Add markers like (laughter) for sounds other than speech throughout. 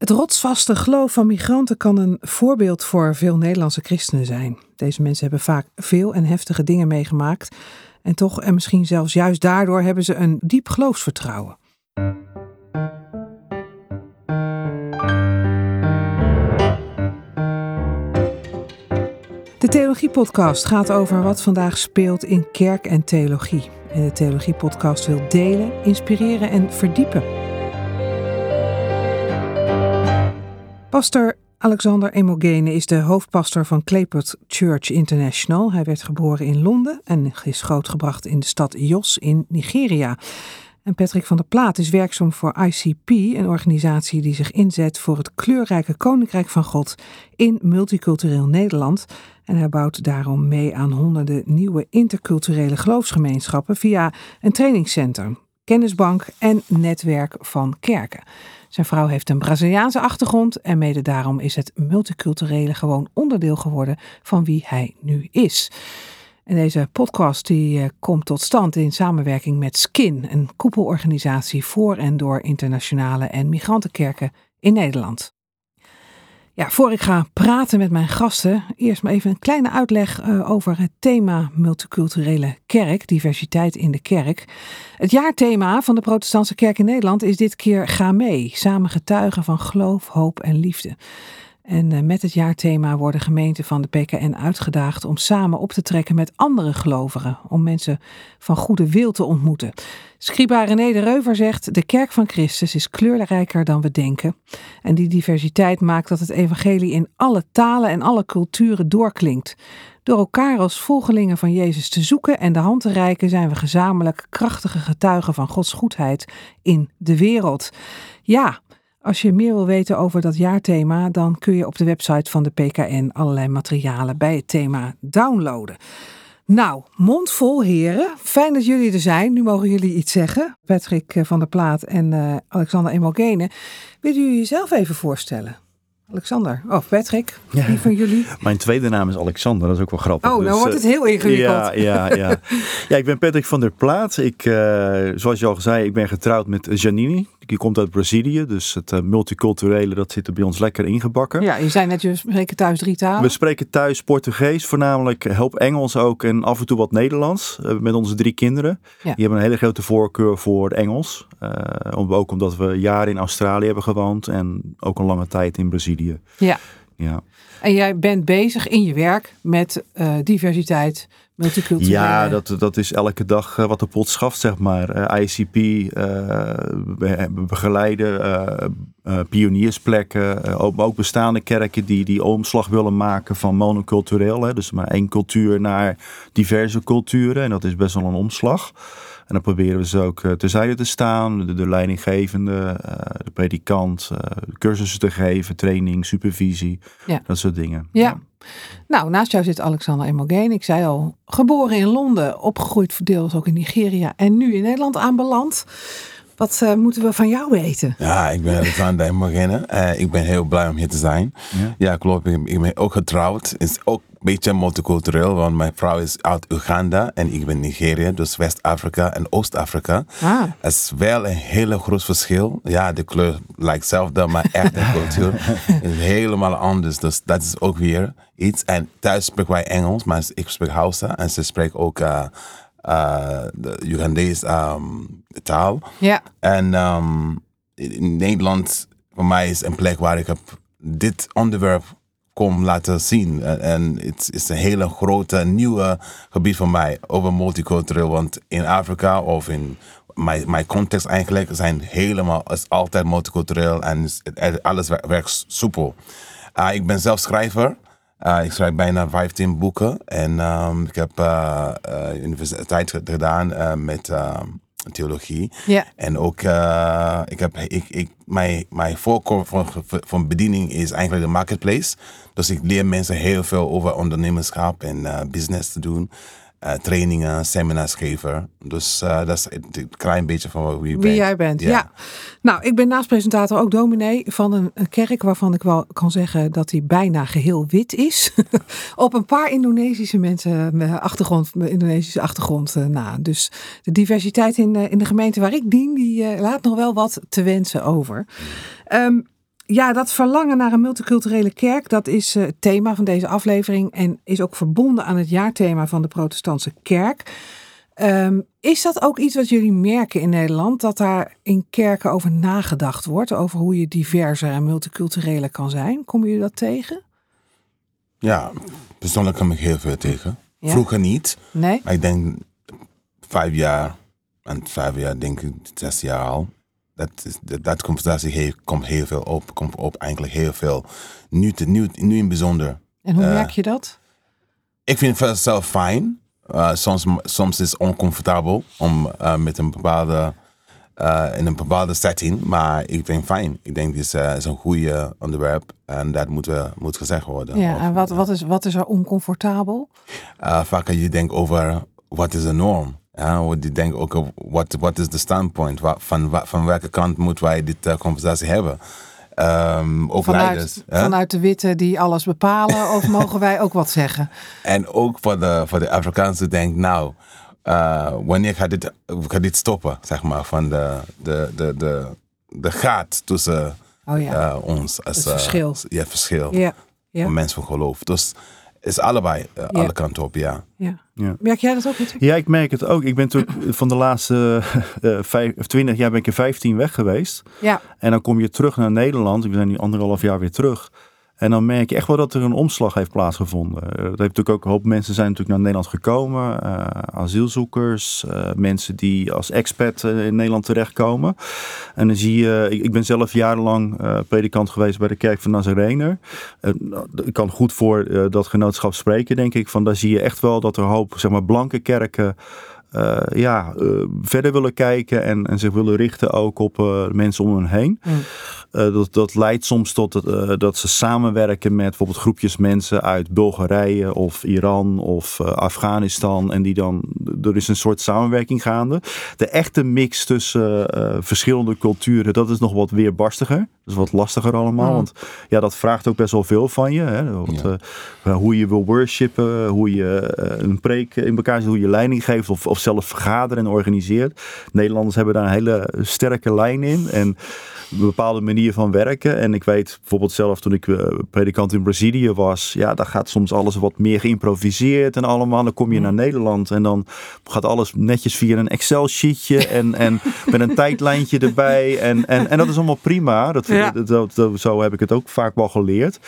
Het rotsvaste geloof van migranten kan een voorbeeld voor veel Nederlandse christenen zijn. Deze mensen hebben vaak veel en heftige dingen meegemaakt. En toch, en misschien zelfs juist daardoor, hebben ze een diep geloofsvertrouwen. De Theologie-podcast gaat over wat vandaag speelt in kerk en theologie. En de Theologie-podcast wil delen, inspireren en verdiepen. Pastor Alexander Emogene is de hoofdpastor van Claypot Church International. Hij werd geboren in Londen en is grootgebracht in de stad Jos in Nigeria. En Patrick van der Plaat is werkzaam voor ICP, een organisatie die zich inzet voor het kleurrijke Koninkrijk van God in multicultureel Nederland. En hij bouwt daarom mee aan honderden nieuwe interculturele geloofsgemeenschappen via een trainingscentrum, kennisbank en netwerk van kerken. Zijn vrouw heeft een Braziliaanse achtergrond en mede daarom is het multiculturele gewoon onderdeel geworden van wie hij nu is. En deze podcast die eh, komt tot stand in samenwerking met Skin, een koepelorganisatie voor en door internationale en migrantenkerken in Nederland. Ja, voor ik ga praten met mijn gasten, eerst maar even een kleine uitleg uh, over het thema multiculturele kerk, diversiteit in de kerk. Het jaarthema van de Protestantse Kerk in Nederland is dit keer Ga mee, samen getuigen van geloof, hoop en liefde. En uh, met het jaarthema worden gemeenten van de PKN uitgedaagd om samen op te trekken met andere gelovigen, om mensen van goede wil te ontmoeten. Scriba René de Reuver zegt: De kerk van Christus is kleurrijker dan we denken. En die diversiteit maakt dat het evangelie in alle talen en alle culturen doorklinkt. Door elkaar als volgelingen van Jezus te zoeken en de hand te reiken, zijn we gezamenlijk krachtige getuigen van Gods goedheid in de wereld. Ja, als je meer wil weten over dat jaarthema, dan kun je op de website van de PKN allerlei materialen bij het thema downloaden. Nou, mondvol heren. Fijn dat jullie er zijn. Nu mogen jullie iets zeggen. Patrick van der Plaat en uh, Alexander Emogene. Willen jullie jezelf even voorstellen? Alexander. Oh, Patrick. Ja. Wie van jullie? Mijn tweede naam is Alexander. Dat is ook wel grappig. Oh, nou dus, wordt het heel ingewikkeld. Ja, ja, ja. (laughs) ja, ik ben Patrick van der Plaat. Ik, uh, zoals je al zei, ik ben getrouwd met Janine. Die komt uit Brazilië. Dus het uh, multiculturele, dat zit er bij ons lekker ingebakken. Ja, je zei net, je spreken thuis drie talen. We spreken thuis Portugees voornamelijk. Help Engels ook en af en toe wat Nederlands. Uh, met onze drie kinderen. Ja. Die hebben een hele grote voorkeur voor Engels. om, ook omdat we jaren in Australië hebben gewoond. En ook een lange tijd in Brazilië. Ja. Ja. En jij bent bezig in je werk met uh, diversiteit, multiculturele... Ja, dat, dat is elke dag uh, wat de pot schaft, zeg maar. Uh, ICP, we begeleiden pioniersplekken, ook, ook, bestaande kerken die die omslag willen maken van monocultureel. Hè, dus maar één cultuur naar diverse culturen. En dat is best wel een omslag. En dan proberen we ze ook uh, terzijde te staan, de, de leidinggevende, uh, de predikant, uh, cursussen te geven, training, supervisie, ja. dat soort dingen. Ja. ja. Nou, naast jou zit Alexander Emogene. Ik zei al, geboren in Londen, opgegroeid verdeeld ook in Nigeria en nu in Nederland aanbeland. Wat uh, moeten we van jou weten? Ja, ik ben Alexander Emogene. Uh, ik ben heel blij om hier te zijn. Ja, ja klopt. Ik, ik ben ook getrouwd. Het is ook beetje multicultureel, want mijn vrouw is uit Uganda en ik ben Nigeria, dus West-Afrika en Oost-Afrika. Ah. Het is wel een hele groot verschil. Ja, de kleur lijkt hetzelfde, maar echt de (laughs) cultuur is helemaal anders. Dus dat is ook weer iets. En thuis spreken wij Engels, maar ik spreek Hausa en ze spreken ook uh, uh, de Ugandese um, taal. Ja. En um, in Nederland, voor mij is een plek waar ik heb dit onderwerp kom laten zien. En het is een hele grote nieuwe gebied voor mij over multicultureel. Want in Afrika of in mijn, mijn context eigenlijk zijn helemaal, is altijd multicultureel en alles werkt soepel. Uh, ik ben zelf schrijver. Uh, ik schrijf bijna 15 boeken en um, ik heb uh, universiteit gedaan met ehm, theologie. Ja. En ook, uh, ik heb, ik, ik, mijn, mijn voorkeur van, van bediening is eigenlijk de marketplace. Dus ik leer mensen heel veel over ondernemerschap en uh, business te doen. Uh, trainingen, seminars geven. Dus uh, dat is een klein beetje van wie, wie jij bent. Ja. ja. Nou, ik ben naast presentator ook dominee van een, een kerk waarvan ik wel kan zeggen dat hij bijna geheel wit is. (laughs) Op een paar Indonesische mensen met achtergrond, met Indonesische achtergrond na. Dus de diversiteit in, in de gemeente waar ik dien, die laat nog wel wat te wensen over. Um, ja, dat verlangen naar een multiculturele kerk, dat is uh, het thema van deze aflevering en is ook verbonden aan het jaarthema van de Protestantse Kerk. Um, is dat ook iets wat jullie merken in Nederland, dat daar in kerken over nagedacht wordt, over hoe je diverser en multicultureler kan zijn? Kom je dat tegen? Ja, persoonlijk kom ik heel veel tegen. Ja? Vroeger niet. Nee. Maar ik denk vijf jaar, en vijf jaar denk ik zes jaar al. Dat, dat, dat conversatie heeft, komt heel veel op, komt op eigenlijk heel veel. Nu, te, nu, nu in bijzonder. En hoe uh, merk je dat? Ik vind het zelf fijn. Uh, soms, soms is het oncomfortabel om uh, met een bepaalde, uh, in een bepaalde setting. Maar ik denk fijn. Ik denk dit is, is een goede onderwerp. En dat moet, moet gezegd worden. Ja, en wat, wat, is, wat is er oncomfortabel? vaak je denkt over wat is de norm. Ja, je denkt ook wat, wat is de standpoint. Van, van welke kant moeten wij dit conversatie hebben. Um, ook vanuit, leiders, vanuit de witte die alles bepalen, of (laughs) mogen wij ook wat zeggen? En ook voor de, voor de Afrikaanse denkt, nou, uh, wanneer gaat dit, gaat dit stoppen, zeg maar, van de, de, de, de, de gaat tussen oh ja. uh, ons. Als, het verschil. ja, verschil. Ja. Ja. Van mensen van geloof. Dus is allebei, uh, Ja. alle kanten op, ja. Ja. Ja. Merk jij dat ook niet? Ja, ik merk het ook. Ik ben natuurlijk (laughs) van de laatste eh, vijf, of 20 jaar ben ik er 15 weg geweest. Ja. En dan kom je terug naar Nederland. We zijn nu anderhalf jaar weer terug. En dan merk je echt wel dat er een omslag heeft plaatsgevonden. Eh, Dat heeft natuurlijk ook een hoop mensen zijn natuurlijk naar Nederland gekomen. eh, asielzoekers, eh, mensen die als expat in Nederland terechtkomen. En dan zie je, ik, ik ben zelf jarenlang predikant geweest bij de kerk van Nazarener. Ik kan goed voor dat genootschap spreken, denk ik. Van daar zie je echt wel dat er een hoop zeg maar, blanke kerken eh, ja, eh, verder willen kijken en, en zich willen richten ook op eh, mensen om hen heen. Mm. Dat, dat leidt soms tot het, dat ze samenwerken met bijvoorbeeld groepjes mensen uit Bulgarije of Iran of Afghanistan. En die dan, er is een soort samenwerking gaande. De echte mix tussen verschillende culturen, dat is nog wat weerbarstiger. Dat is wat lastiger allemaal. Want ja, dat vraagt ook best wel veel van je. Hè? Wat, Ja. eh, hoe je wil worshipen, hoe je eh, een preek in elkaar zet, hoe je leiding geeft of, of zelf vergaderen en organiseert. Nederlanders hebben daar een hele sterke lijn in en een bepaalde manier van werken. En ik weet bijvoorbeeld zelf toen ik eh, predikant in Brazilië was, ja, daar gaat soms alles wat meer geïmproviseerd en allemaal. Dan kom je naar Nederland en dan gaat alles netjes via een Excel-sheetje en, en met een tijdlijntje erbij. En, en, en dat is allemaal prima. Dat, Ja. dat, dat- dat- zo heb ik het ook vaak wel geleerd.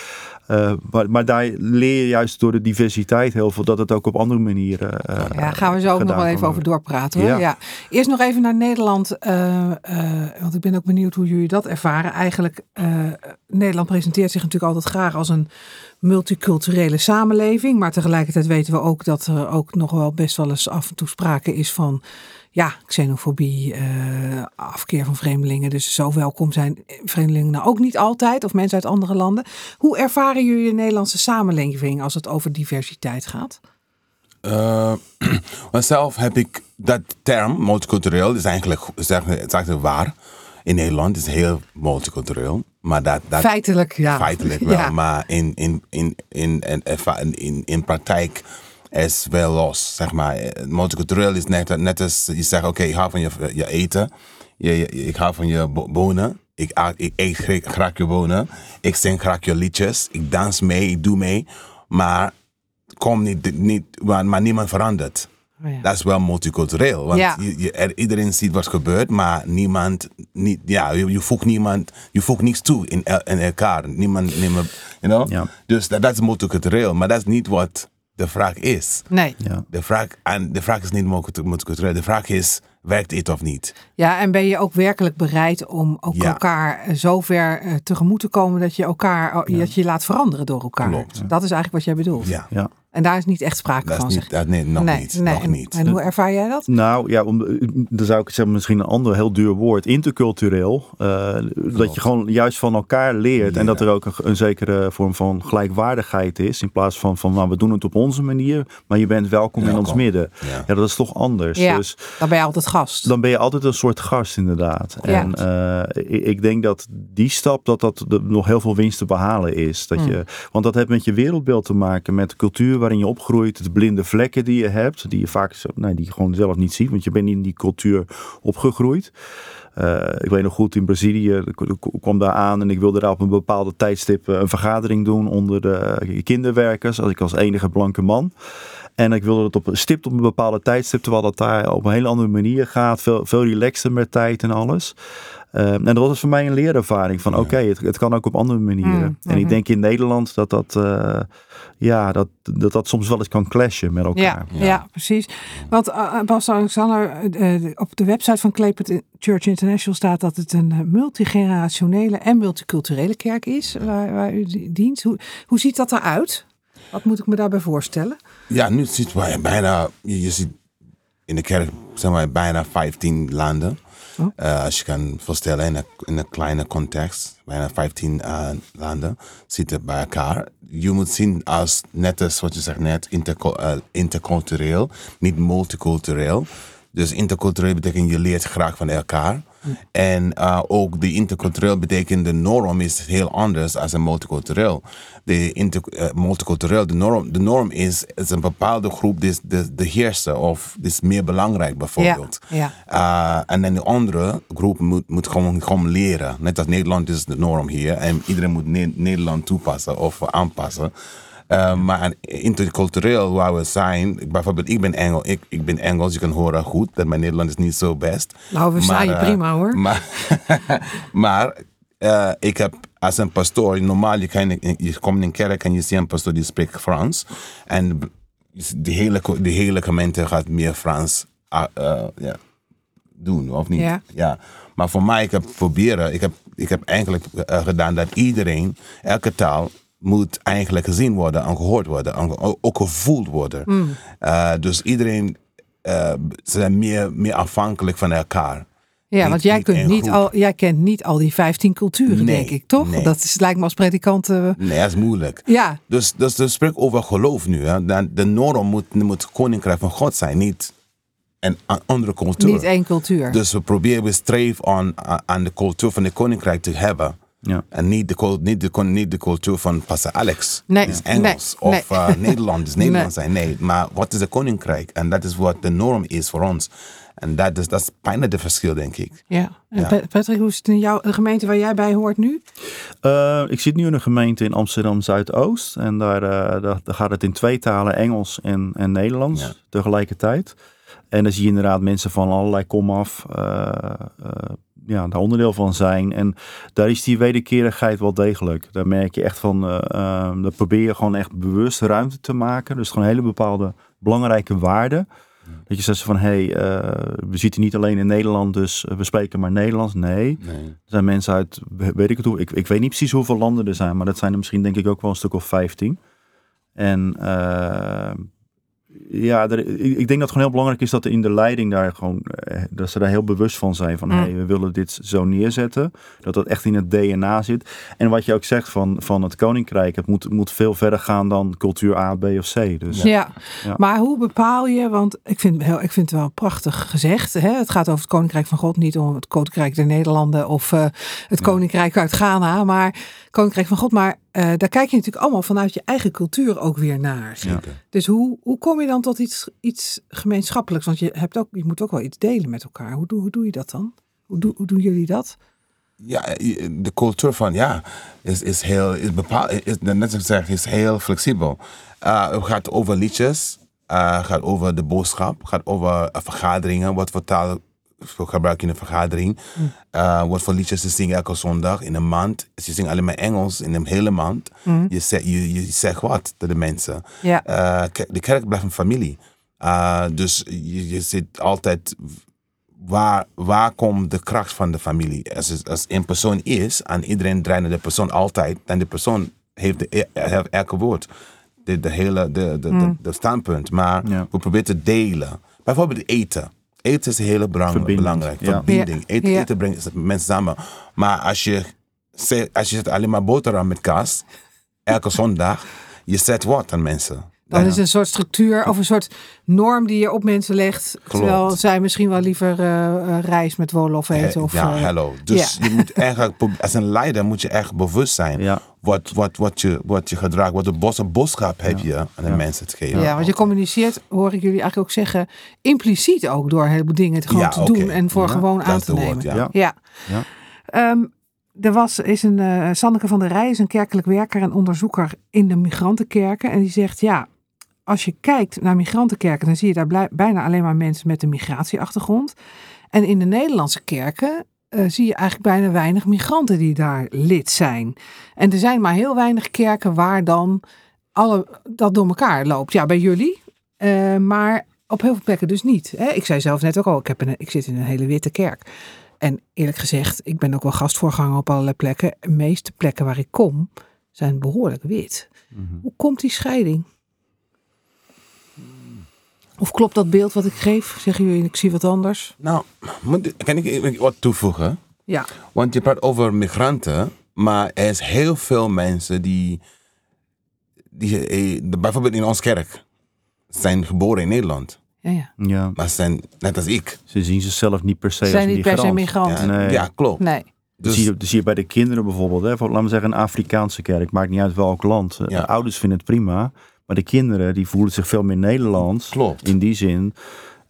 Uh, maar, maar daar leer je juist door de diversiteit heel veel dat het ook op andere manieren. Uh, Ja, gaan we zo ook nog wel even over doorpraten hoor. Ja. Ja. Eerst nog even naar Nederland, eh, eh, want ik ben ook benieuwd hoe jullie dat ervaren. Eigenlijk, eh, Nederland presenteert zich natuurlijk altijd graag als een multiculturele samenleving. Maar tegelijkertijd weten we ook dat er ook nog wel best wel eens af en toe sprake is van ja, xenofobie, eh, afkeer van vreemdelingen. Dus zo welkom zijn vreemdelingen nou ook niet altijd, of mensen uit andere landen. Hoe ervaren jullie de Nederlandse samenleving als het over diversiteit gaat? (clears throat) Uh, zelf heb ik dat term, multicultureel, is eigenlijk, is eigenlijk, is eigenlijk waar. In Nederland is het heel multicultureel. Maar dat, dat, feitelijk, ja. Feitelijk wel, (laughs) Ja. maar in, in, in, in, in, in, in, in praktijk is wel los, zeg maar. Multicultureel is net, net als je zegt, oké, ik hou van je, je eten. Je, je- ik hou van je bo- bonen. Ik, ik eet gra- graag je bonen. Ik zing graag je liedjes. Ik dans mee, ik doe mee. Maar kom niet, niet maar, maar niemand verandert. Oh ja. Dat is wel multicultureel. Want Ja. je, je- er- iedereen ziet wat gebeurt, maar niemand, niet, ja, je, je voegt niemand, je voegt niets toe in, el- in elkaar. Niemand, niemand, you know? Ja. Dus dat, dat is multicultureel, maar dat is niet wat de vraag is. Nee. Ja. De vraag, en de vraag is niet multi- multicultureel, de vraag is, werkt het of niet? Ja, en ben je ook werkelijk bereid om ook Ja. elkaar eh, zo ver eh, tegemoet te komen dat je elkaar oh, dat je je laat veranderen door elkaar? Klopt. Dat is eigenlijk wat jij bedoelt. Ja, Ja. En daar is niet echt sprake dat van. is niet, dat, nee, nog nee, niet. nee. nog en, niet. En hoe ervaar jij dat? Nou ja, om, dan zou ik zeggen misschien een ander heel duur woord, intercultureel. eh, dat je gewoon juist van elkaar leert en dat er ook een, een zekere vorm van gelijkwaardigheid is. In plaats van, van nou, we doen het op onze manier, maar je bent welkom, in Welkom. ons midden. Ja. Ja, dat is toch anders. Ja. Dus Dan ben je altijd gast. dan ben je altijd een soort gast inderdaad. Ja. En eh, ik, ik denk dat die stap, dat dat nog heel veel winst te behalen is. Dat Hmm. je, want dat heeft met je wereldbeeld te maken, met de cultuur waarin je opgroeit, de blinde vlekken die je hebt, die je vaak nee, die gewoon zelf niet ziet, want je bent in die cultuur opgegroeid. Uh, ik weet nog goed, in Brazilië ik kwam daar aan en ik wilde daar op een bepaalde tijdstip een vergadering doen onder de kinderwerkers, als ik als enige blanke man. En ik wilde het op, stipt op een bepaalde tijdstip, terwijl dat daar op een hele andere manier gaat. Veel, veel relaxter met tijd en alles. Uh, en dat was voor mij een leerervaring van oké, het, het, kan ook op andere manieren. Mm, en ik mhm. denk in Nederland dat dat, uh, ja, dat, dat dat soms wel eens kan clashen met elkaar. Ja, ja. ja precies. Want uh, Bas Alexander, op de website van Clayport Church International staat dat het een multigenerationele en multiculturele kerk is waar, waar u dient. Hoe, hoe ziet dat eruit? Wat moet ik me daarbij voorstellen? Ja, nu ziet je bijna, je, je ziet in de kerk zeg maar, bijna 15 landen. Uh, als je kan voorstellen in een, in een kleine context, bijna 15 uh, eh, landen zitten bij elkaar. Je moet zien als, net als wat je zegt net, uh, intercultureel, niet multicultureel. Dus intercultureel betekent je leert graag van elkaar. En uh, ook de intercultureel betekent de norm is heel anders dan een multicultureel. De inter, uh, multicultureel, de norm, de norm is, is een bepaalde groep, die is de, de heerser of is meer belangrijk bijvoorbeeld. Ja, ja. Uh, en dan de andere groep moet, moet gewoon, gewoon leren. Net als Nederland is de norm hier en iedereen moet ne Nederland toepassen of aanpassen. Uh, maar intercultureel waar we zijn, bijvoorbeeld ik ben Engel, ik, ik ben Engels, je kan horen goed, dat mijn Nederlands is niet zo best. Nou, we zijn je uh, prima hoor. Maar, (laughs) maar uh, ik heb als een pastoor, normaal je, kan, je komt in een kerk en je ziet een pastoor die spreekt Frans. En de hele, de hele gemeente gaat meer Frans uh, doen, of niet? Ja. ja. Maar voor mij, ik heb proberen, ik heb, ik heb eigenlijk gedaan dat iedereen, elke taal, moet eigenlijk gezien worden en gehoord worden. En ook gevoeld worden. Mm. Uh, dus iedereen uh, zijn meer, meer afhankelijk van elkaar. Ja, want jij, kunt niet al, jij kent niet al die 15 culturen, denk ik, toch? Nee. Dat is, lijkt me als predikant. Uh... Nee, dat is moeilijk. Ja. Dus, dus, dus spreek over geloof nu. Hè. De, de norm moet, moet koninkrijk van God zijn, niet een andere cultuur. Niet één cultuur. Dus we proberen, we streven aan, aan de cultuur van de koninkrijk te hebben. Ja. En niet de, niet, de, niet de cultuur van Pastor Alex. Nee. is Engels. Nee. of nee. (laughs) Uh, Nederland is Nederlands nee. zijn. Nee, maar wat is de koninkrijk? En dat is wat de norm is voor ons. En dat is, dat is bijna de verschil, denk ik. Ja. Patrick, hoe is het in jouw de gemeente waar jij bij hoort nu? Uh, ik zit nu in een gemeente in Amsterdam Zuidoost. En daar, uh, daar, gaat het in twee talen, Engels en, en Nederlands, ja. tegelijkertijd. En dan zie je inderdaad mensen van allerlei komaf. Uh, ja, daar onderdeel van zijn. En daar is die wederkerigheid wel degelijk. Daar merk je echt van, uh, uh, daar probeer je gewoon echt bewust ruimte te maken. Dus gewoon hele bepaalde belangrijke waarden. Dat je zegt van, hé, hey, uh, we zitten niet alleen in Nederland, dus we spreken maar Nederlands. Nee, nee. er zijn mensen uit, weet ik het hoe, ik, ik weet niet precies hoeveel landen er zijn, maar dat zijn er misschien denk ik ook wel een stuk of 15. En ja, er, ik denk dat het gewoon heel belangrijk is dat er in de leiding daar gewoon, eh, dat ze daar heel bewust van zijn van, mm. hey, we willen dit zo neerzetten. Dat dat echt in het DNA zit. En wat je ook zegt van, van het koninkrijk, het moet, moet veel verder gaan dan cultuur A, B of C. Dus, ja. ja. maar hoe bepaal je, want ik vind, heel, ik vind het wel prachtig gezegd. Hè? Het gaat over het koninkrijk van God, niet om het koninkrijk der Nederlanden of uh, het koninkrijk uit Ghana, maar koninkrijk van God. Maar uh, daar kijk je natuurlijk allemaal vanuit je eigen cultuur ook weer naar. Dus hoe, hoe kom je dan tot iets, iets gemeenschappelijks? Want je, hebt ook, je moet ook wel iets delen met elkaar. Hoe, doe, hoe doe je dat dan? Hoe, doe, hoe doen jullie dat? Ja, de cultuur van ja, is, is heel, is bepaald, is, net als zeg, is heel flexibel. Uh, het gaat over liedjes, uh, gaat over de boodschap, gaat over vergaderingen, wat voor taal gebruik in een vergadering. Uh, wat voor liedjes ze zingen elke zondag in een maand. Ze zingen alleen maar Engels in een hele maand. Mm. Je, zegt, je, je zegt wat tegen de mensen. Ja. Uh, de kerk blijft een familie. Uh, dus je, je zit altijd waar, waar komt de kracht van de familie? Als, als een persoon is en iedereen draait naar de persoon altijd, dan de persoon heeft, de, heeft elke woord. De, de hele de, de, mm. de, standpunt. Maar ja. we proberen te delen. Bijvoorbeeld eten. Eten is heel belangrijk. Verbinding. Eten, eten brengt mensen samen. Maar als je, als je zet alleen maar boterham met kaas, elke zondag, je zet wat aan mensen. Dan Ja. is een soort structuur of een soort norm die je op mensen legt. Terwijl zij misschien wel liever eh eh, rijst met wolof eten. Of, ja, eh, hallo. Dus ja. je moet eigenlijk, als een leider moet je echt bewust zijn. Ja. Wat, wat, wat, je, wat je gedrag, wat de bosse boodschap heb je aan de Ja. mensen te geven. Ja, want je communiceert, hoor ik jullie eigenlijk ook zeggen, impliciet ook door een heleboel dingen te, gewoon Ja, te doen en voor Ja, gewoon aan te nemen. woord, ja. Ja. Ja. Ja. Ehm, er was, is een eh Sanneke van der Rij, is een kerkelijk werker en onderzoeker in de migrantenkerken. En die zegt, ja, als je kijkt naar migrantenkerken, dan zie je daar bijna alleen maar mensen met een migratieachtergrond. En in de Nederlandse kerken eh, zie je eigenlijk bijna weinig migranten die daar lid zijn. En er zijn maar heel weinig kerken waar dan alle, dat door elkaar loopt. Ja, bij jullie, eh, maar op heel veel plekken dus niet. Hè? Ik zei zelf net ook al, ik, heb een, ik zit in een hele witte kerk. En eerlijk gezegd, ik ben ook wel gastvoorganger op allerlei plekken. De meeste plekken waar ik kom, zijn behoorlijk wit. Hoe komt die scheiding? Of klopt dat beeld wat ik geef? Zeggen jullie, ik zie wat anders? Nou, moet, kan ik wat toevoegen? Ja, Want je praat over migranten, maar er is heel veel mensen die, die eh, bijvoorbeeld in ons kerk, zijn geboren in Nederland. ja, ja. Ja. Maar zijn net als ik. Ze zien zichzelf niet per se Zijn als niet per se migrant. migranten. Ja, Nee. ja klopt. Nee. Dus- zie je, dat zie je bij de kinderen bijvoorbeeld. Hè? Laten we zeggen een Afrikaanse kerk. Maakt niet uit welk land. Ja. De ouders vinden het prima. Maar de kinderen die voelen zich veel meer Nederlands. Klopt. In die zin.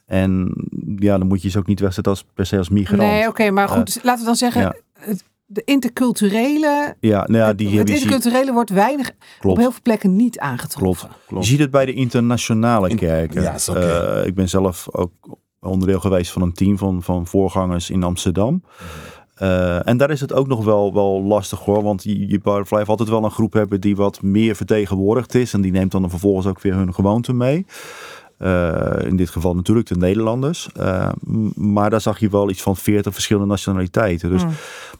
En ja, dan moet je ze ook niet wegzetten als, per se als migrant. Nee, oké, maar goed, laten we dan zeggen, ja. het, de interculturele, Ja, nou ja, die het ziet- interculturele wordt weinig op Klopt. heel veel plekken niet aangetroffen. Klopt. Je ziet het bij de internationale In- kerken. ja, oké. Eh, ik ben zelf ook onderdeel geweest van een team van, van voorgangers in Amsterdam. Eh, en daar is het ook nog wel, wel lastig hoor. Want je, je Butterfly heeft altijd wel een groep hebben die wat meer vertegenwoordigd is. En die neemt dan vervolgens ook weer hun gewoonte mee. Eh, in dit geval natuurlijk de Nederlanders. Eh, maar daar zag je wel iets van 40 verschillende nationaliteiten. Dus, Mm.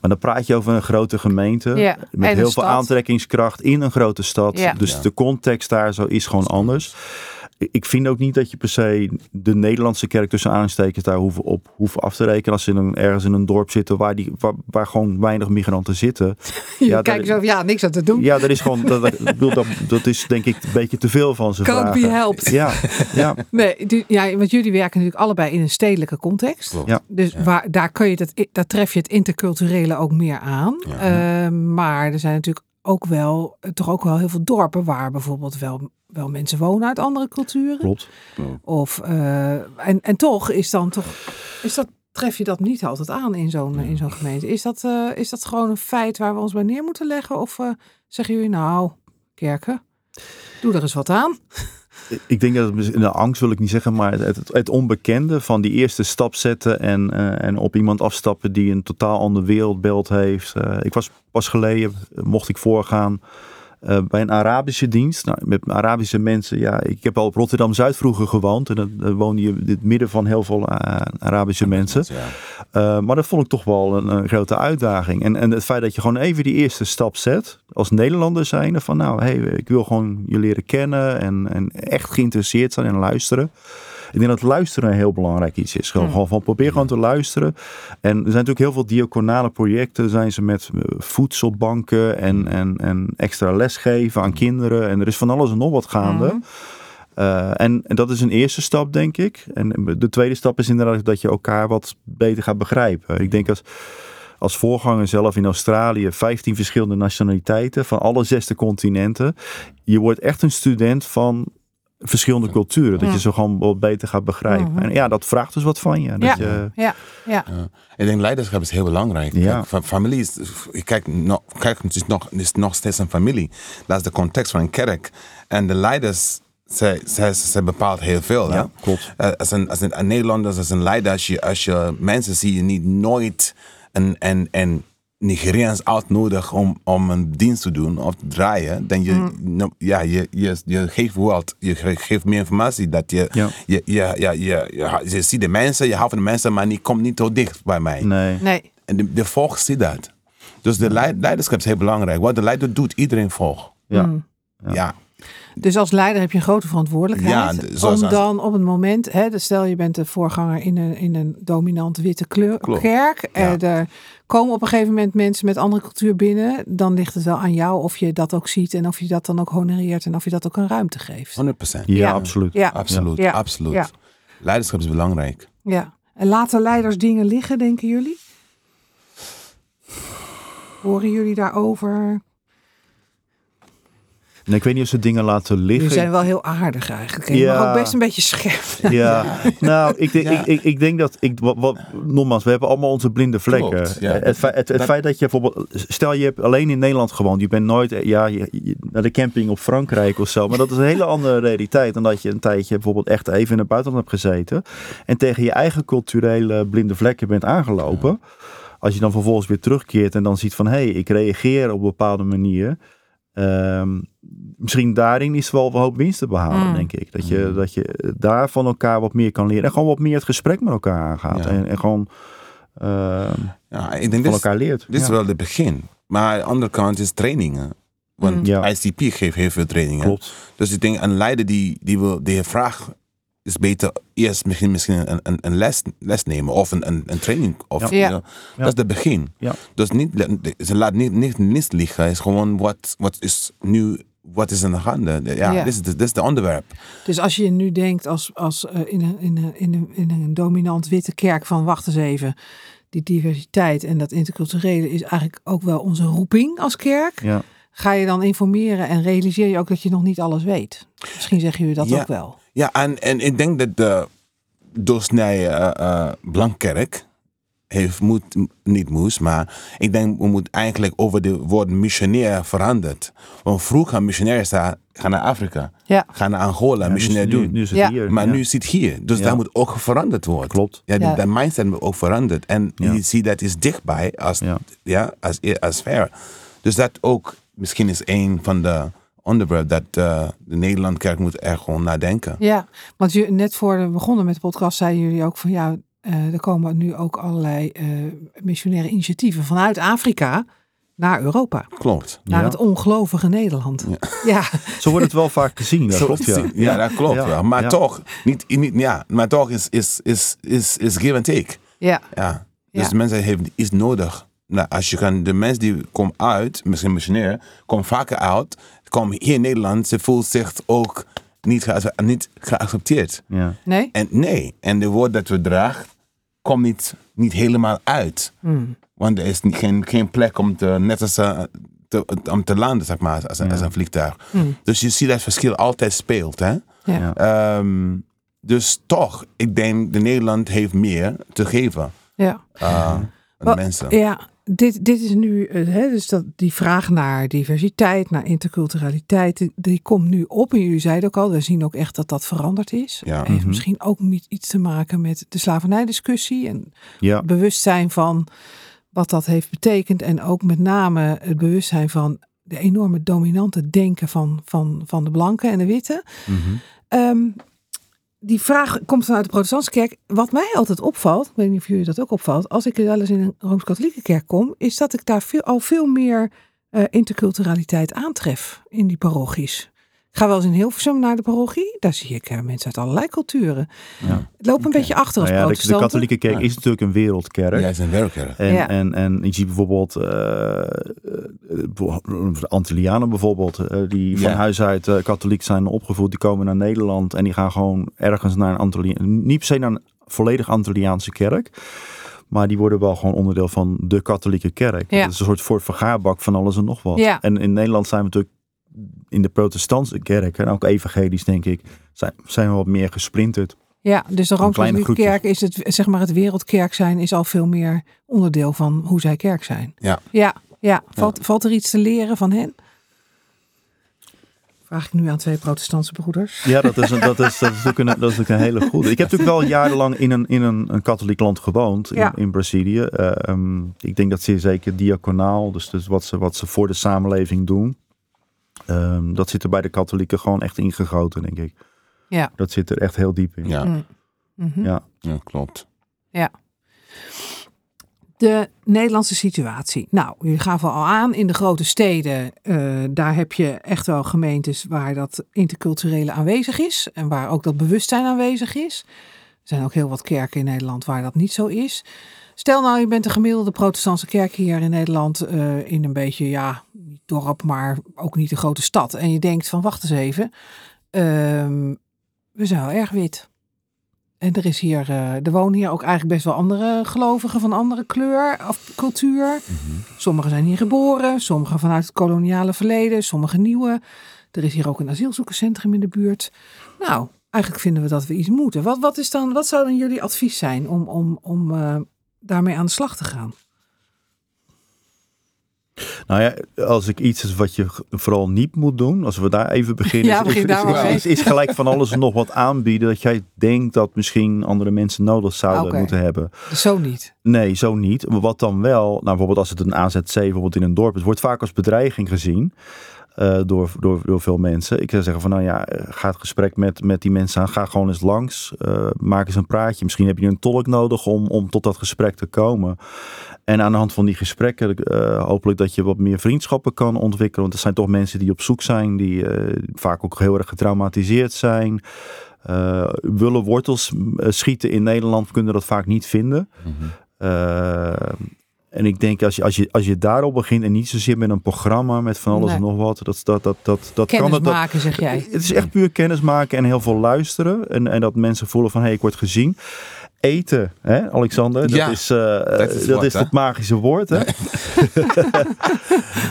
Maar dan praat je over een grote gemeente. Ja, met heel stad. veel aantrekkingskracht in een grote stad. Ja. Dus Ja. de context daar zo is gewoon anders. Ik vind ook niet dat je per se de Nederlandse kerk tussen aanstekens daar hoeven op hoeven af te rekenen. Als ze in een, ergens in een dorp zitten waar, die, waar, waar gewoon weinig migranten zitten. (laughs) Je Ja, kijkt zo, ja, niks aan te doen. Ja, dat is gewoon. Dat, dat, dat, dat is denk ik een beetje te veel van ze Can't be helped. Ja, ja, (laughs) Nee, die- ja, want jullie werken natuurlijk allebei in een stedelijke context. Ja. Dus waar, daar, kun je dat, daar tref je het interculturele ook meer aan. Ja. Eh, maar er zijn natuurlijk ook wel, toch ook wel heel veel dorpen waar bijvoorbeeld wel, wel mensen wonen uit andere culturen. klopt. Of, eh, en, en toch is dan toch, is dat, tref je dat niet altijd aan in zo'n in zo'n gemeente. Is dat, eh, is dat gewoon een feit waar we ons bij neer moeten leggen? Of eh, zeggen jullie nou, kerken, doe er eens wat aan? Ik denk dat het de angst wil ik niet zeggen, maar het, het, het onbekende van die eerste stap zetten en, en op iemand afstappen die een totaal ander wereldbeeld heeft. Ik was pas geleden, mocht ik voorgaan eh, bij een Arabische dienst. Nou, met Arabische mensen, ja, ik heb al op Rotterdam-Zuid vroeger gewoond en dan, dan woonde je in het midden van heel veel eh, Arabische mensen. Ja. Uh, maar dat vond ik toch wel een, een grote uitdaging. En, en het feit dat je gewoon even die eerste stap zet, als Nederlander zijnde, van nou, hey, ik wil gewoon je leren kennen en, en echt geïnteresseerd zijn en luisteren. Ik denk dat luisteren een heel belangrijk iets is. Gewoon, gewoon van probeer gewoon te luisteren. En er zijn natuurlijk heel veel diaconale projecten. Zijn ze met eh, voedselbanken en, en, en extra lesgeven aan kinderen. En er is van alles en nog wat gaande. Uh, en, en dat is een eerste stap, denk ik. En de tweede stap is inderdaad dat je elkaar wat beter gaat begrijpen. Ik denk als, als voorganger zelf in Australië 15 verschillende nationaliteiten van alle zesde continenten. Je wordt echt een student van verschillende culturen. Dat Ja. je ze gewoon wat beter gaat begrijpen. Mhm. En ja, dat vraagt dus wat van je. Dat Ja. je Ja, ja. Ja. Ik denk leiderschap is heel belangrijk. Ja. Kijk, familie is, kijk, nog, kijk het, is nog, het is nog steeds een familie. Dat is de context van een kerk. En de leiders, zij, zij, zij bepaalt heel veel. Ja, hè? klopt. Eh, als, een, als een, een Nederlander, als een leider, als je, als je mensen zie je niet nooit een, een, een Nigeriaans uitnodig om, om een dienst te doen of te draaien, dan je, nou, ja, je, je, je geeft wat, je ge- geeft meer informatie. Dat je, Ja. je, je, ja, je, je, je ziet de mensen, je houdt van de mensen, maar die komt niet zo dicht bij mij. Nee. Nee. En de, de volk ziet dat. Dus de leid- leiderschap is heel belangrijk. Wat de leider doet, iedereen volgt. Ja. Mm. Ja. Dus als leider heb je een grote verantwoordelijkheid. Ja, om dan op het moment, hè, dus stel je bent de voorganger in een, in een dominant witte kleur, Klopt. kerk. Ja. eh, er komen op een gegeven moment mensen met andere cultuur binnen. Dan ligt het wel aan jou of je dat ook ziet en of je dat dan ook honoreert en of je dat ook een ruimte geeft. 100%. Ja, Ja. absoluut. Ja, Absoluut, Ja. absoluut. Ja. Leiderschap is belangrijk. ja. En laten leiders dingen liggen, denken jullie? Horen jullie daarover? Nee, ik weet niet of ze dingen laten liggen. Jullie zijn wel heel aardig eigenlijk. Je Ja. mag ook best een beetje scherp. Ja, nou, ik denk, Ja. Ik, ik, ik denk dat, ik, wat, wat, nogmaals, we hebben allemaal onze blinde vlekken. Klopt, ja. het, feit, het, het Dat- feit dat je bijvoorbeeld, stel je hebt alleen in Nederland gewoond, je bent nooit ja, je- je- naar de camping op Frankrijk of zo, maar dat is een hele andere (laughs) realiteit dan dat je een tijdje bijvoorbeeld echt even in het buitenland hebt gezeten en tegen je eigen culturele blinde vlekken bent aangelopen. Als je dan vervolgens weer terugkeert en dan ziet van, hé, hey, ik reageer op een bepaalde manier. Ehm, misschien daarin is wel een hoop winst te behalen, Mm. denk ik. Dat je, dat je daar van elkaar wat meer kan leren. En gewoon wat meer het gesprek met elkaar aangaat. Ja. En, en gewoon ehm, Ja, ik denk van dit, is- elkaar leert. dit is wel het begin. Maar aan de andere kant is trainingen. Want Mm. Ja. ICP geeft heel veel trainingen. Klopt. Dus ik denk, een leider die, die, wil, die vraagt, is beter eerst misschien, misschien een, een, een les, les nemen of een, een, een training. Of, Ja. Dat is het begin. Ja. Dus niet, ze laat niet, niet, niet liggen. Het is gewoon wat, wat is nu, wat is in de handen. Ja, dit is de onderwerp. Dus als je nu denkt als, als eh, in, een, in, een, in, een, in een dominant witte kerk van wacht eens even, die diversiteit en dat interculturele is eigenlijk ook wel onze roeping als kerk. Ja. Ga je dan informeren en realiseer je ook dat je nog niet alles weet? Misschien zeggen jullie dat Ja. ook wel. Ja, en, en ik denk dat de doorsnee eh eh, Blankkerk heeft moet, niet moest, maar ik denk we moeten eigenlijk over de woord missionair veranderd. Want vroeger missionair daar gaan naar Afrika, Ja. gaan naar Angola, Ja, nu, missionair nu, doen. nu is het Ja. hier. maar ja. nu zit hier, dus Ja. daar moet ook veranderd worden. Klopt. Ja, dat mindset moet ook veranderd. En Ja. je ziet dat is dichtbij als, Ja. ja. als, als ver. Dus dat ook misschien is een van de onderwerpen dat eh, de Nederlandkerk moet er gewoon nadenken. Ja, want je, net voor we begonnen met de podcast zeiden jullie ook van ja, eh, er komen nu ook allerlei eh, missionaire initiatieven vanuit Afrika naar Europa. Klopt. Naar Ja. het ongelovige Nederland. Ja, Zo wordt het wel vaak gezien. Dat Zo- klopt, ja. (laughs) ja, dat klopt. Ja. Ja. Maar Ja. toch, niet, niet, ja, maar toch is, is, is, is, is give and take. ja, Ja. Dus de mensen hebben iets nodig. Nou, als je kan, de mensen die komen uit, misschien missionair, komen vaker uit, komen hier in Nederland, ze voelt zich ook niet, niet geaccepteerd. Ja. nee? En nee, en de woord dat we dragen, komt niet, niet helemaal uit. Hmm. Want er is niet, geen, geen plek om te, net als eh, te, om te landen, zeg maar, als, een- als een vliegtuig. Hmm. Dus je ziet dat het verschil altijd speelt. Hè? Ja. Ja. Ehm, dus toch, ik denk dat Nederland heeft meer te geven Ja. aan de Wel, mensen. Ja, dit, dit is nu, eh, hè, dus dat, die vraag naar diversiteit, naar interculturaliteit, die, die komt nu op. En jullie zeiden ook al, we zien ook echt dat dat veranderd is. Ja. Heeft Mhm. misschien ook niet iets te maken met de slavernijdiscussie en Ja. bewustzijn van wat dat heeft betekend. En ook met name het bewustzijn van de enorme dominante denken van, van, van de blanken en de witte. Ehm, die vraag komt vanuit de protestantse kerk. Wat mij altijd opvalt, ik weet niet of jullie dat ook opvalt, als ik wel eens in een Rooms-Katholieke kerk kom, is dat ik daar veel, al veel meer eh, interculturaliteit aantref in die parochies. Ik ga wel eens in Hilversum naar de parochie. Daar zie ik eh, mensen uit allerlei culturen. Ja. Het loopt een beetje achter als Nou ja, de, katholieke kerk Ja. is natuurlijk een wereldkerk. Jij is een werker. En, Ja. en, en je ziet bijvoorbeeld eh, eh, de Antillianen bijvoorbeeld, eh, die van Ja. huis uit eh, katholiek zijn opgevoed, die komen naar Nederland en die gaan gewoon ergens naar een Antilliaan, niet per se naar een volledig Antilliaanse kerk, maar die worden wel gewoon onderdeel van de katholieke kerk. Ja. Het is een soort voor vergaarbak van alles en nog wat. Ja. En in Nederland zijn we natuurlijk in de protestantse kerk en ook evangelisch denk ik, zijn, zijn we wat meer gesplinterd. Ja, dus de kleine Rooms-Katholieke is het, zeg maar, het wereldkerk zijn is al veel meer onderdeel van hoe zij kerk zijn. Ja. Ja, ja. Valt, valt er iets te leren van hen? Vraag ik nu aan twee protestantse broeders. Ja, dat is, een, dat is, dat is, ook, een, dat is ook een hele goede. Ik heb natuurlijk wel jarenlang in een, in een, een katholiek land gewoond, in, Ja. in Brazilië. Eh, ehm, ik denk dat zeer zeker diaconaal, dus, dus wat, ze, wat ze voor de samenleving doen, ehm, dat zit er bij de katholieken gewoon echt ingegoten, denk ik. Ja. Dat zit er echt heel diep in. Ja, Mm. Mhm. Ja. ja klopt. De Nederlandse situatie. Nou, je gaf al aan, in de grote steden, uh, daar heb je echt wel gemeentes waar dat interculturele aanwezig is. En waar ook dat bewustzijn aanwezig is. Er zijn ook heel wat kerken in Nederland waar dat niet zo is. Stel nou, je bent een gemiddelde protestantse kerk hier in Nederland uh, in een beetje, ja, niet dorp, maar ook niet een grote stad. En je denkt van, wacht eens even, uh, we zijn wel erg wit. En er, is hier, uh, er wonen hier ook eigenlijk best wel andere gelovigen van andere kleur of cultuur. Mm Sommigen zijn hier geboren, sommigen vanuit het koloniale verleden, sommigen nieuwe. Er is hier ook een asielzoekerscentrum in de buurt. Nou, eigenlijk vinden we dat we iets moeten. Wat, wat, is dan, wat zou dan jullie advies zijn om, om, om uh, daarmee aan de slag te gaan? Nou ja, als ik iets is wat je vooral niet moet doen, als we daar even beginnen, (laughs) ja, begin is, daar is, is, is, gelijk van alles en nog wat aanbieden dat jij denkt dat misschien andere mensen nodig zouden okay. moeten hebben. Zo niet? Nee, zo niet. Maar wat dan wel, nou bijvoorbeeld als het een AZC bijvoorbeeld in een dorp is, wordt vaak als bedreiging gezien. Uh, door, door, door veel mensen. Ik zou zeggen van nou ja, ga het gesprek met, met die mensen aan. Ga gewoon eens langs. Uh, maak eens een praatje. Misschien heb je een tolk nodig om, om tot dat gesprek te komen. En aan de hand van die gesprekken uh, hopelijk dat je wat meer vriendschappen kan ontwikkelen. Want er zijn toch mensen die op zoek zijn. Die vaak ook heel erg getraumatiseerd zijn. willen wortels schieten in Nederland kunnen dat vaak niet vinden. Mm -hmm. En ik denk als je, als je, als je daarop begint en niet zozeer met een programma met van alles Nee. en nog wat, dat, dat, dat, dat, dat Kennis kan. Dat, maken, zeg jij. het is echt puur kennis maken en heel veel luisteren. En, en dat mensen voelen van hé, hey, ik word gezien. Eten, hè, Alexander, dat Ja, is, uh, dat is dat, wat, is het magische woord. Hè? (laughs)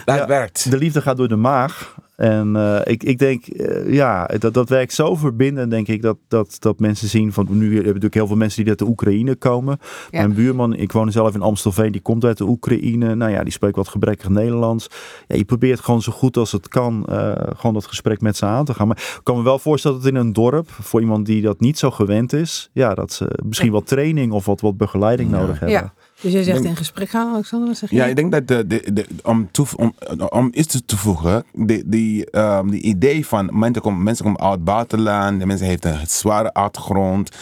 Dat Ja. werkt. De liefde gaat door de maag. En eh, ik, ik denk, eh, ja, dat, dat werkt zo verbindend, denk ik, dat, dat, dat mensen zien van, nu hebben natuurlijk heel veel mensen die uit de Oekraïne komen. Ja. Mijn buurman, ik woon zelf in Amstelveen, die komt uit de Oekraïne. Nou ja, die spreekt wat gebrekkig Nederlands. Ja, je probeert gewoon zo goed als het kan, eh, gewoon dat gesprek met ze aan te gaan. Maar ik kan me wel voorstellen dat in een dorp, voor iemand die dat niet zo gewend is, ja, dat ze misschien wat training of wat, wat begeleiding Ja. nodig hebben. Ja. Dus jij zegt denk- in gesprek gaan, Alexander, wat zeg je? Ja, ik denk dat de, de, de, om, toe, om, om iets toe te voegen, die, die, ehm, die idee van mensen komen, mensen komen uit het buitenland, de mensen heeft een zware achtergrond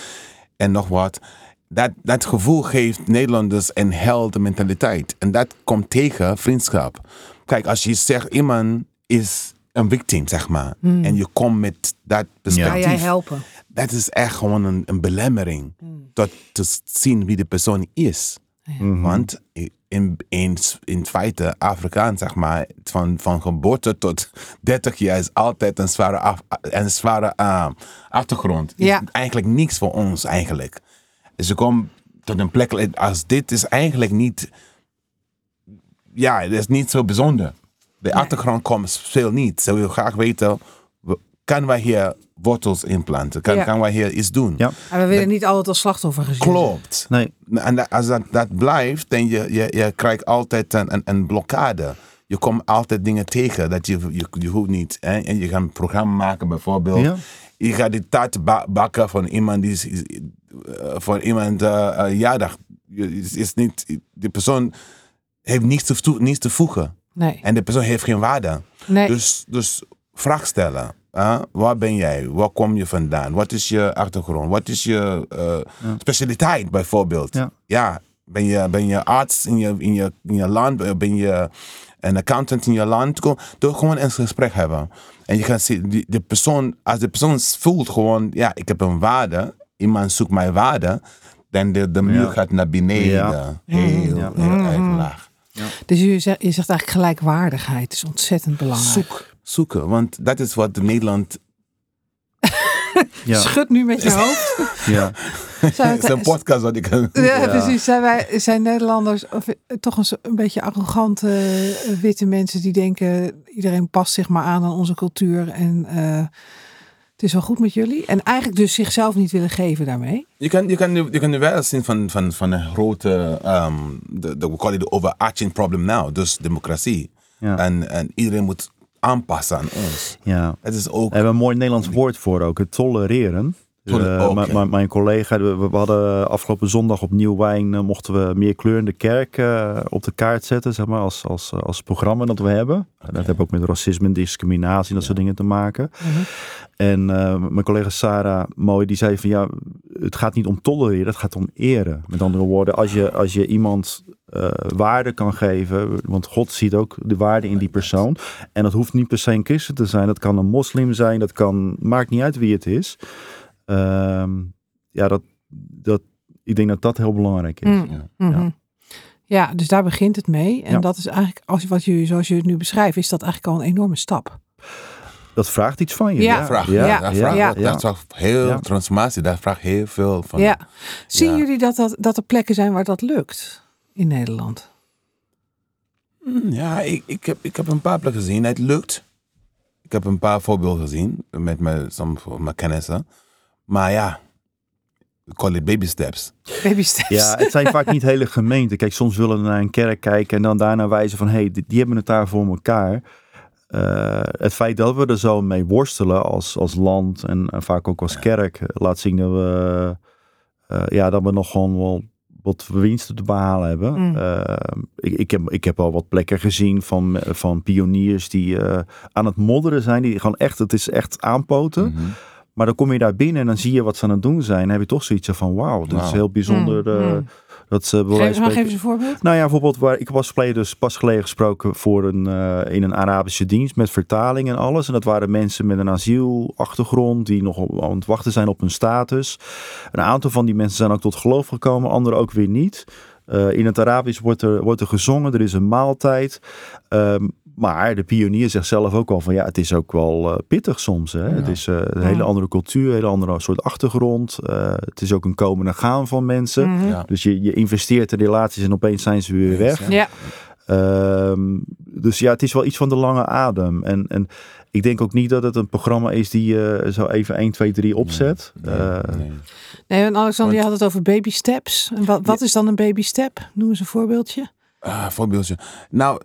en nog wat. Dat, dat gevoel geeft Nederlanders een heldenmentaliteit. En dat komt tegen vriendschap. Kijk, als je zegt iemand is een victim, zeg maar, en je komt met dat Ga perspectief jij helpen? dat is echt gewoon een, een belemmering. Tot te zien wie de persoon is. Mhm. Want in, in, in feite, Afrikaans, zeg maar, van, van geboorte tot 30 jaar is altijd een zware, af, een zware uh, achtergrond. Is Ja. eigenlijk niks voor ons, eigenlijk. Dus je komt tot een plek als dit is eigenlijk niet, ja, het is niet zo bijzonder. De achtergrond komt veel niet. Ze wil graag weten, kan wij hier wortels inplanten? Kan, Ja. kan wij hier iets doen? Ja. Maar we willen niet altijd als slachtoffer gezien worden. Klopt. Nee, En dat- als dat, dat blijft, dan je, je, je krijgt altijd een, een, een blokkade. Je komt altijd dingen tegen dat je, je, je hoeft niet. Hè? En je gaat een programma maken bijvoorbeeld. Ja. Je gaat die taart ba- bakken van iemand die is, is- eh, voor iemand eh eh, jaardag. Je- Is, is niet, die persoon heeft niets te, niets te voegen. Nee. En de persoon heeft geen waarde. nee. Dus, dus vraag stellen. Hè? waar ben jij? Waar kom je vandaan? Wat is je achtergrond? Wat is je eh, specialiteit bijvoorbeeld? Ja. ben, je, ben je arts in je, in, je, in je land? Ben je een accountant in je land? Kom- Door gewoon een gesprek hebben. En je gaat zien, die, de persoon, als de persoon voelt gewoon, ja, ik heb een waarde. Iemand zoekt mijn waarde. Dan de, de muur Ja. gaat naar beneden. Ja. Heel, Ja. heel erg laag. Dus je zegt, je zegt eigenlijk gelijkwaardigheid. is ontzettend belangrijk. Zoek, zoeken, want dat is wat Nederland ja, (laughs) Schud nu met je (laughs) hoofd. ja. Zijn Het is een podcast wat ik... Ja, precies. Zijn, wij, zijn Nederlanders of, eh, toch een, een beetje arrogante eh, witte mensen die denken... iedereen past zich maar aan aan onze cultuur en eh, het is wel goed met jullie. En eigenlijk dus zichzelf niet willen geven daarmee. Je kan, je kan, je kan wel zien van, van, van een grote, um, de, de, we call it the overarching problem now, dus democratie. Ja. En, en iedereen moet aanpassen aan ons. ja. Het is ook, We hebben een mooi Nederlands woord voor ook, het tolereren. Eh, oké. mijn- collega, we, we hadden afgelopen zondag op Nieuwwijn uh, mochten we meer kleurende kerk uh, op de kaart zetten, zeg maar, als, als, als programma dat we hebben. Okay. Dat heeft ook met racisme en discriminatie en dat ja. soort dingen te maken. Mhm. En uh, mijn collega Sarah Mooi, die zei van ja, het gaat niet om tolereren, het gaat om eren. Met andere woorden, als je, als je iemand uh, waarde kan geven, want God ziet ook de waarde in die persoon. En dat hoeft niet per se een christen te zijn, dat kan een moslim zijn, dat kan, maakt niet uit wie het is. Uh, ja, dat, dat, ik denk dat dat heel belangrijk is. Mm. Ja. Mm -hmm. ja. dus daar begint het mee. En ja. dat is eigenlijk, als, wat je, zoals je het nu beschrijft, is dat eigenlijk al een enorme stap. Dat vraagt iets van je. Ja, vraagt, ja, ja, dat, vraagt, ja. dat vraagt heel transformatie, dat vraagt heel veel van. Ja. Zien jullie dat, dat, dat er plekken zijn waar dat lukt in Nederland? Ja, ik, ik, heb, ik heb een paar plekken gezien. Het lukt. Ik heb een paar voorbeelden gezien met mijn, mijn kennissen. Maar ja, we call it baby steps. Baby steps. Ja, het zijn vaak niet hele gemeenten. Kijk, soms willen we naar een kerk kijken en dan daarna wijzen van... hé, hey, die, die hebben het daar voor elkaar. Uh, het feit dat we er zo mee worstelen als, als land en, en vaak ook als ja. kerk... laat zien dat we, uh, ja, dat we nog gewoon wel wat winsten te behalen hebben. Mm. Uh, ik, ik, heb, ik heb al wat plekken gezien van, van pioniers die aan het modderen zijn. Die gewoon echt, het is echt aanpoten. Mhm. Mm -hmm. Maar dan kom je daar binnen en dan zie je wat ze aan het doen zijn. Dan heb je toch zoiets van, wauw, dit Wow. is heel bijzonder. Mm, uh, dat ze geef, geef eens een voorbeeld. Nou ja, bijvoorbeeld, waar, ik was dus pas geleden gesproken voor een, uh, in een Arabische dienst met vertaling en alles. En dat waren mensen met een asielachtergrond die nog op, aan het wachten zijn op hun status. Een aantal van die mensen zijn ook tot geloof gekomen, anderen ook weer niet. Uh, in het Arabisch wordt er, wordt er gezongen, er is een maaltijd. Um, maar de pionier zegt zelf ook wel van ja, het is ook wel uh, pittig soms. Hè? Ja. Het is uh, een hele andere cultuur, een hele andere soort achtergrond. Uh, het is ook een komen en gaan van mensen. Mhm. Ja. Dus je, je investeert in relaties en opeens zijn ze weer weg. Ja. Um, dus ja, het is wel iets van de lange adem. En, en ik denk ook niet dat het een programma is die je zo even 1, 2, 3 opzet. Nee, Uh, nee. Nee, en Alexander, je had het over baby steps. En wat, wat is dan een baby step? Noem eens een voorbeeldje. Ah, voorbeeldje. Nou,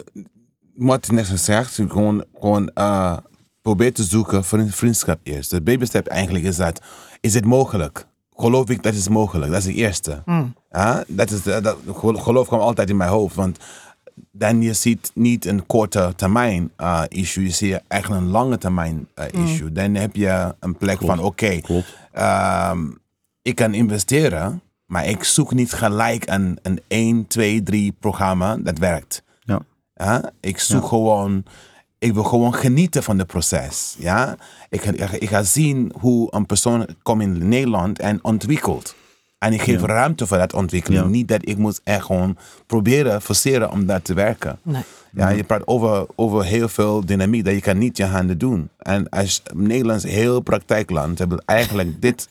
wat net gezegd, gewoon, gewoon uh, probeer te zoeken voor een vriendschap eerst. De baby step eigenlijk is dat, is het mogelijk? Geloof ik dat is mogelijk? Dat is het eerste. Mm. Ja, dat is, dat, geloof kwam altijd in mijn hoofd, want dan je ziet niet een korte termijn uh, issue, je ziet eigenlijk een lange termijn uh, issue. Mm. Dan heb je een plek Klopt. van oké, okay, um, ik kan investeren, maar ik zoek niet gelijk een, een 1, 2, 3 programma dat werkt. Ja. Ik zoek ja. gewoon, ik wil gewoon genieten van het proces. Ja? Ik, ik, ik ga zien hoe een persoon komt in Nederland en ontwikkelt. En ik geef Ja. ruimte voor dat ontwikkeling. Ja. Niet dat ik moet echt gewoon proberen, forceren om dat te werken. Nee. Ja, je praat over, over heel veel dynamiek dat je kan niet je handen doen. En als Nederlands heel praktijkland hebben eigenlijk (laughs) dit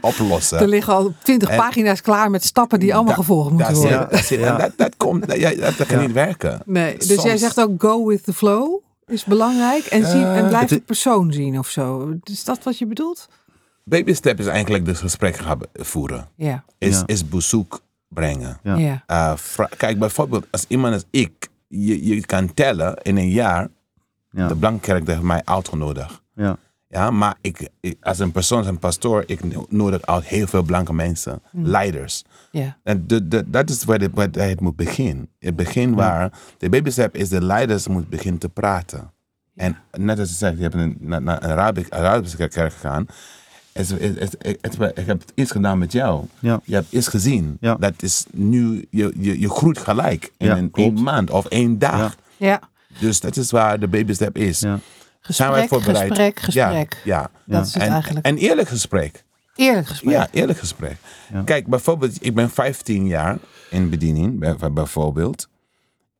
oplossen. Er liggen al twintig En- pagina's klaar met stappen die allemaal Dat- gevolgd moeten dat worden. dat het. Ja. En dat, dat, komt, dat, ja, dat, kan Ja. niet werken. Nee, dus jij zegt ook go with the flow is belangrijk. En, zien, en Eh, blijf de is- persoon zien of zo. Is dat wat je bedoelt? Baby step is eigenlijk het gesprek gaan voeren. Ja. Is, Ja. is bezoek brengen. Ja. ja. Uh, vra- kijk, bijvoorbeeld als iemand als ik, je, je kan tellen in een jaar, Ja. de Blankenkerk heeft mij uitgenodigd. Ja. Ja, maar ik, ik- als een persoon, als een pastoor, ik nodig uit heel veel blanke mensen, leiders. ja. En de, de, dat is waar, de, waar het moet beginnen. Het begin waar de baby step is de leiders moet beginnen te praten. En net als je zegt, je hebt een, naar, naar een Arabisch, Arabische kerk gegaan. Het, het, het, het- het- ik heb iets gedaan met jou. Ja. Je hebt iets gezien. Ja. Dat is nu, je, je, je groeit gelijk in Ja, een, één maand of één dag. ja. Dus dat is waar de baby step is. Ja. Zijn wij Gesprek, voorbereid? gesprek, gesprek. Ja, ja. Dat is het En, eigenlijk. en eerlijk gesprek. Eerlijk gesprek. Ja, eerlijk gesprek. Ja. Kijk, bijvoorbeeld, ik ben 15 jaar in bediening, bij- bijvoorbeeld.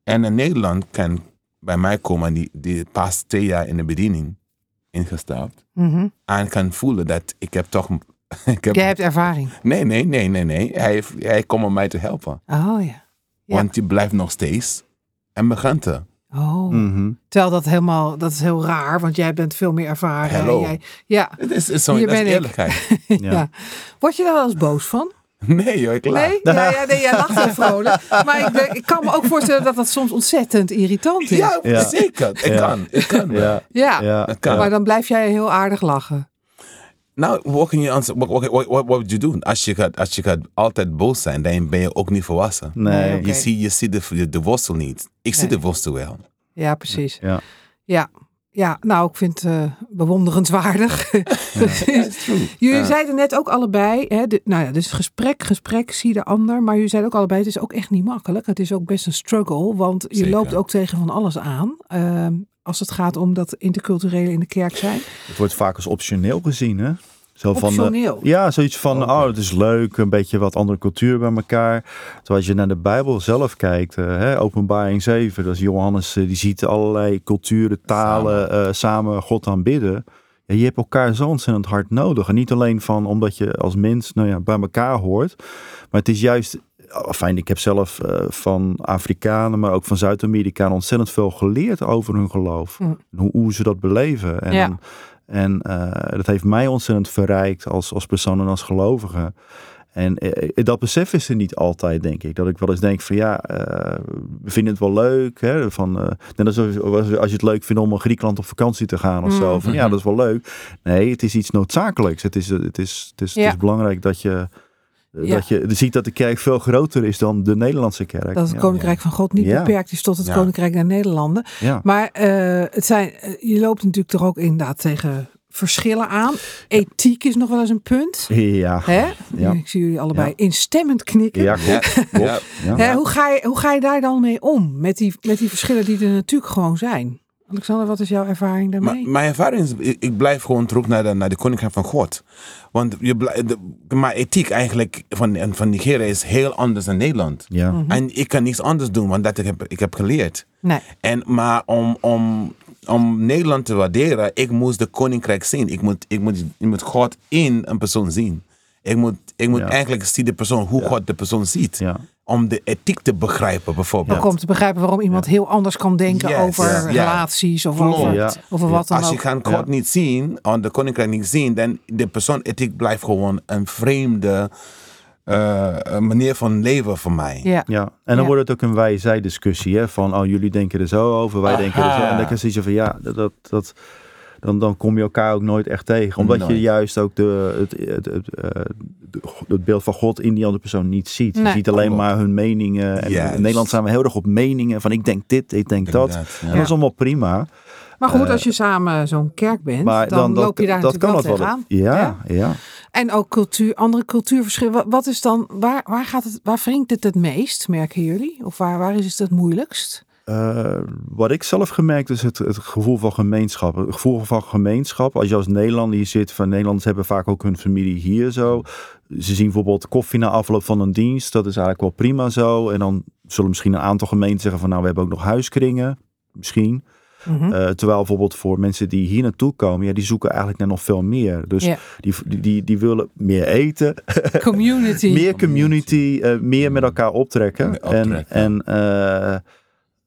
En in Nederland kan bij mij komen die, die pas twee jaar in de bediening ingestapt. Mhm. En kan voelen dat ik heb toch... (laughs) Ik heb, Jij hebt ervaring. Nee, nee, nee, nee, nee. Hij, hij komt om mij te helpen. Oh ja. Ja. Want je blijft nog steeds en begint er. Oh. Mhm. Terwijl dat helemaal, dat is heel raar, want jij bent veel meer ervaren. Hello. Jij, ja. Het is, het is zo, dat eerlijkheid. (laughs) ja. Word je daar wel eens boos van? Nee joh, ik laat. Nee? Ja, ja, nee, jij lacht heel vrolijk. Maar ik, ik kan me ook voorstellen dat dat soms ontzettend irritant is. Ja, Ja. zeker. Ik Ja. kan. Ik kan. Ja. Ja. Ja. Dat kan. Maar dan blijf jij heel aardig lachen. Nou, what can you answer? What, what, what, what would you do? Als je, gaat, als je gaat altijd boos zijn, dan ben je ook niet volwassen. Nee. Je ziet je ziet de, de, de worstel niet. Ik zie de worstel wel. Ja, precies. Ja. Ja. Ja, nou, ik vind het eh, bewonderenswaardig. (laughs) Jullie Ja. zeiden net ook allebei, hè, de, nou ja, dus gesprek, gesprek, zie de ander. Maar jullie zeiden ook allebei, het is ook echt niet makkelijk. Het is ook best een struggle, want je Zeker. loopt ook tegen van alles aan. ehm, als het gaat om dat interculturele in de kerk zijn. Het wordt vaak als optioneel gezien, hè? Zo van, Optioneel. ja, zoiets van, oh, het is leuk, een beetje wat andere cultuur bij elkaar. Terwijl als je naar de Bijbel zelf kijkt, eh, hè, openbaring 7, dat is Johannes, eh, die ziet allerlei culturen, talen samen, samen God aanbidden. Ja, je hebt elkaar zo ontzettend hard nodig. En niet alleen van omdat je als mens nou ja, bij elkaar hoort. Maar het is juist, oh, fijn, ik heb zelf van Afrikanen, maar ook van Zuid-Amerikanen ontzettend veel geleerd over hun geloof. Mm. Hoe, hoe ze dat beleven. En, Ja. En eh, dat heeft mij ontzettend verrijkt als, als persoon en als gelovige. En eh, dat besef is er niet altijd, denk ik. Dat ik wel eens denk van ja, eh, we vinden het wel leuk. Hè? Van, eh, net als als je het leuk vindt om naar Griekenland op vakantie te gaan of zo. Mm. Van ja, dat is wel leuk. Nee, het is iets noodzakelijks. Het is, het is, het is, Ja. het is belangrijk dat je, eh, Ja. dat je ziet dat de kerk veel groter is dan de Nederlandse kerk. Dat het ja. koninkrijk van God niet Ja. beperkt is tot het Ja. koninkrijk der Nederlanden. Ja. Maar eh, het zijn, eh, je loopt natuurlijk toch ook inderdaad tegen verschillen aan. Ethiek is nog wel eens een punt. Ja. Hè? Ja. Ik zie jullie allebei Ja. instemmend knikken. Ja, klopt. Ja. klopt. Ja. Hè, hoe, ga je, hoe ga je daar dan mee om? Met die, met die verschillen die er natuurlijk gewoon zijn. Alexander, wat is jouw ervaring Maar daarmee? mijn ervaring is, ik, ik blijf gewoon terug naar de, naar de koninkrijk van God. Want je de, maar ethiek eigenlijk van, van Nigeria is heel anders dan Nederland. Ja. Mhm. En ik kan niets anders doen, want dat ik heb, ik heb geleerd. nee. En, maar om, om, om Nederland te waarderen, ik moest de koninkrijk zien. Ik moet, ik moet, ik moet God in een persoon zien. Ik moet, ik moet Ja. eigenlijk zien de persoon, hoe God de persoon ziet. Ja. Om de ethiek te begrijpen, bijvoorbeeld. Ook om te begrijpen waarom iemand heel anders kan denken Yes, over ja. relaties of Klopt. over, Ja. over wat dan Als je ook. kan God Ja. niet zien, of de koninkrijk niet zien, dan de persoon ethiek blijft gewoon een vreemde eh, manier van leven voor mij. Ja. Ja, en dan Ja. wordt het ook een wij-zij-discussie. hè, Van, oh, jullie denken er zo over, wij Aha. denken er zo. En dan kan je van, ja, dat, dat, dat, dan, dan kom je elkaar ook nooit echt tegen. Omdat je juist ook de, het, het, het, eh, het beeld van God in die andere persoon niet ziet. Je ziet alleen maar hun meningen. En Juist. in Nederland zijn we heel erg op meningen. Van, ik denk dit, ik denk dat. Inderdaad, ja. En dat is allemaal prima. Maar goed, als je samen zo'n kerk bent, Eh, Maar dan, dan, dat, loop je daar dat natuurlijk kan wel tegenaan. Ja, ja. En ook cultuur, andere cultuurverschillen. Wat, wat is dan, waar, waar, gaat het, waar wringt het het meest, merken jullie? Of waar, waar is het het moeilijkst? Eh, wat ik zelf gemerkt is het, het gevoel van gemeenschap. Het gevoel van gemeenschap. Als je als Nederlander hier zit, van Nederlanders hebben vaak ook hun familie hier zo. Ze zien bijvoorbeeld koffie na afloop van een dienst. Dat is eigenlijk wel prima zo. En dan zullen misschien een aantal gemeenten zeggen van nou, we hebben ook nog huiskringen. Misschien. Mhm. Eh, terwijl bijvoorbeeld voor mensen die hier naartoe komen, ja, die zoeken eigenlijk naar nog veel meer. Dus Ja. die, die, die, willen meer eten, Community. (laughs) meer community, eh, meer met elkaar optrekken. En, en eh,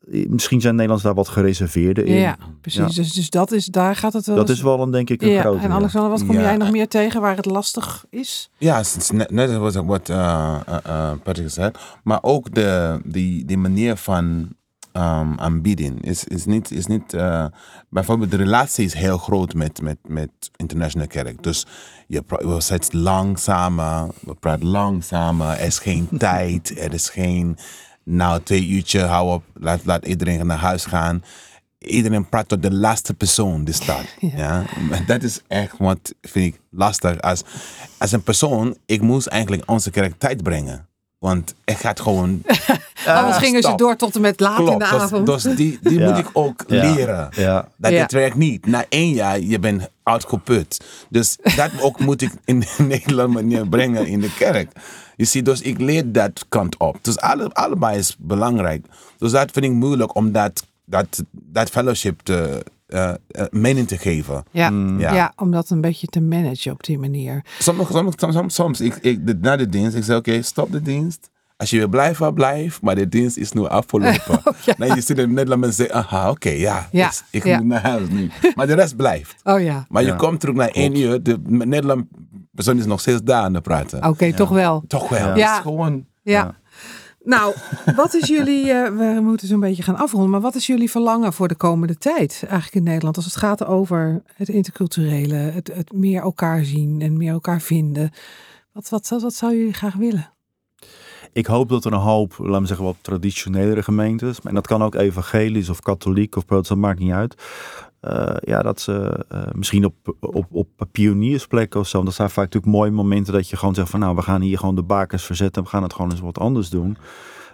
misschien zijn Nederlanders daar wat gereserveerder in. Ja, precies. Ja. Dus, dus dat is, daar gaat het wel Dat eens- is wel een, denk ik, een ja. grote. En. Alexander, wat kom Ja. jij nog meer tegen waar het lastig is? Ja, is net, net wat, wat uh, uh, uh, Patrick zei. Maar ook de, die, die manier van um, aanbieden is, is niet... Is niet uh, bijvoorbeeld de relatie is heel groot met, met, met International Kerk. Dus je we zitten lang samen, we praten lang samen. Er is geen (laughs) tijd, er is geen... Nou, twee uurtje, hou op, laat, laat iedereen naar huis gaan. Iedereen praat tot de laatste persoon die staat. (laughs) ja. Dat is echt wat vind ik lastig. Als, als een persoon, ik moest eigenlijk onze kerk tijd brengen. Want het gaat gewoon. Anders gingen ze door tot en met laat in de Klopt, dus, avond. dus die, die (laughs) Ja. moet ik ook Ja. leren. Ja. Dat Ja. het werkt niet. Na één jaar, je bent uitgeput. Dus dat ook moet ik in (laughs) de Nederlandse manier brengen in de kerk. Je ziet, dus ik leer dat kant op. Dus alle, allebei is belangrijk. Dus dat vind ik moeilijk om dat, dat, dat fellowship te, eh, mening te geven. ja. Ja. Ja. om dat een beetje te managen op die manier. Soms, soms, soms, soms, ik, ik, na de dienst, ik zeg oké, stop de dienst. Als je wil blijven, blijf. Maar de dienst is nu afgelopen. (laughs) Dan je ziet in Nederland mensen zeggen, aha, oké, ja. Ja, dus ik ja. moet naar huis nu. Maar de rest blijft. Oh ja, Maar je komt terug naar één uur, de Nederland persoon is nog steeds daar aan het praten. oké, toch wel. Toch wel. Ja. Het is gewoon... Ja. Nou, wat is jullie, uh, we moeten zo'n beetje gaan afronden, maar wat is jullie verlangen voor de komende tijd eigenlijk in Nederland als het gaat over het interculturele, het, het meer elkaar zien en meer elkaar vinden? Wat, wat, wat, wat zou jullie graag willen? Ik hoop dat er een hoop, laten we zeggen, wat traditionelere gemeentes, en dat kan ook evangelisch of katholiek of protestant, maakt niet uit. Uh, ja, dat ze uh, misschien op, op, op pioniersplekken of zo. Dat zijn vaak natuurlijk mooie momenten dat je gewoon zegt van nou, we gaan hier gewoon de bakers verzetten. We gaan het gewoon eens wat anders doen.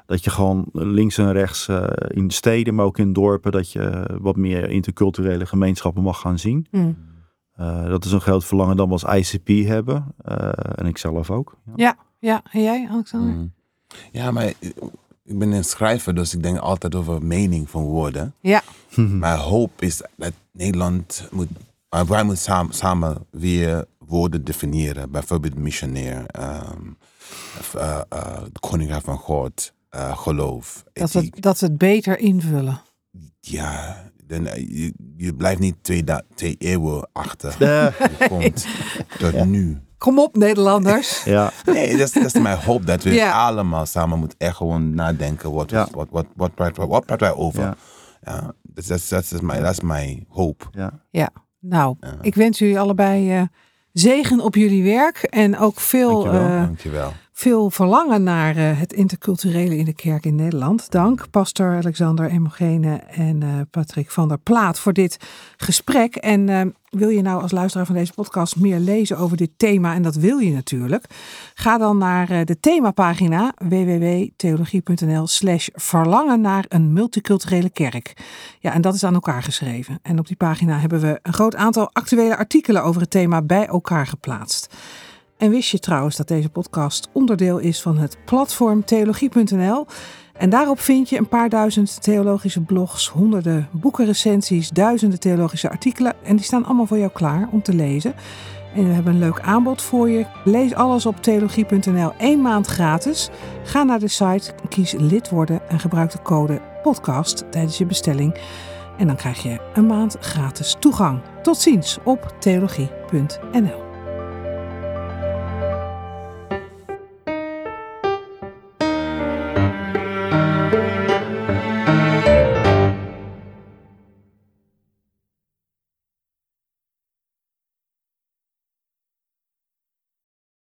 Dat je gewoon links en rechts uh, in steden, maar ook in dorpen, dat je wat meer interculturele gemeenschappen mag gaan zien. Mm. dat is een groot verlangen dan we als ICP hebben. en ik zelf ook. Ja, ja. ja. En jij, Alexander? Mm. Ja, maar ik ben een schrijver, dus ik denk altijd over mening van woorden. Ja. (laughs) Mijn hoop is dat Nederland moet, wij moeten samen, samen weer woorden definiëren. Bijvoorbeeld missionair, um, uh, uh, de van God, uh, geloof. Dat we, dat we het beter invullen. Ja, dan, je, je blijft niet twee, twee eeuwen achter. Je komt (laughs) tot nu. Kom op, Nederlanders. (laughs) ja. Nee, dat is mijn hoop dat we allemaal samen moeten echt gewoon nadenken. Wat, ja. wat, wat, wat, wat, wat praten wij over? Ja. ja dat is dat is mijn, dat is mijn hoop. Ja. ja. Nou, ik wens jullie allebei uh, zegen op jullie werk en ook veel. Dankjewel. Uh, Dankjewel veel verlangen naar uh, het interculturele in de kerk in Nederland. Dank, pastor Alexander Emogene en uh, Patrick van der Plaat voor dit gesprek. En uh, wil je nou als luisteraar van deze podcast meer lezen over dit thema, en dat wil je natuurlijk, ga dan naar de themapagina www.theologie.nl slash verlangen naar een multiculturele kerk. Ja, en dat is aan elkaar geschreven. En op die pagina hebben we een groot aantal actuele artikelen over het thema bij elkaar geplaatst. En wist je trouwens dat deze podcast onderdeel is van het platform theologie.nl? En daarop vind je een paar duizend theologische blogs, honderden boekenrecensies, duizenden theologische artikelen. En die staan allemaal voor jou klaar om te lezen. En we hebben een leuk aanbod voor je. Lees alles op theologie.nl één maand gratis. Ga naar de site, kies lid worden en gebruik de code podcast tijdens je bestelling. En dan krijg je een maand gratis toegang. Tot ziens op theologie.nl.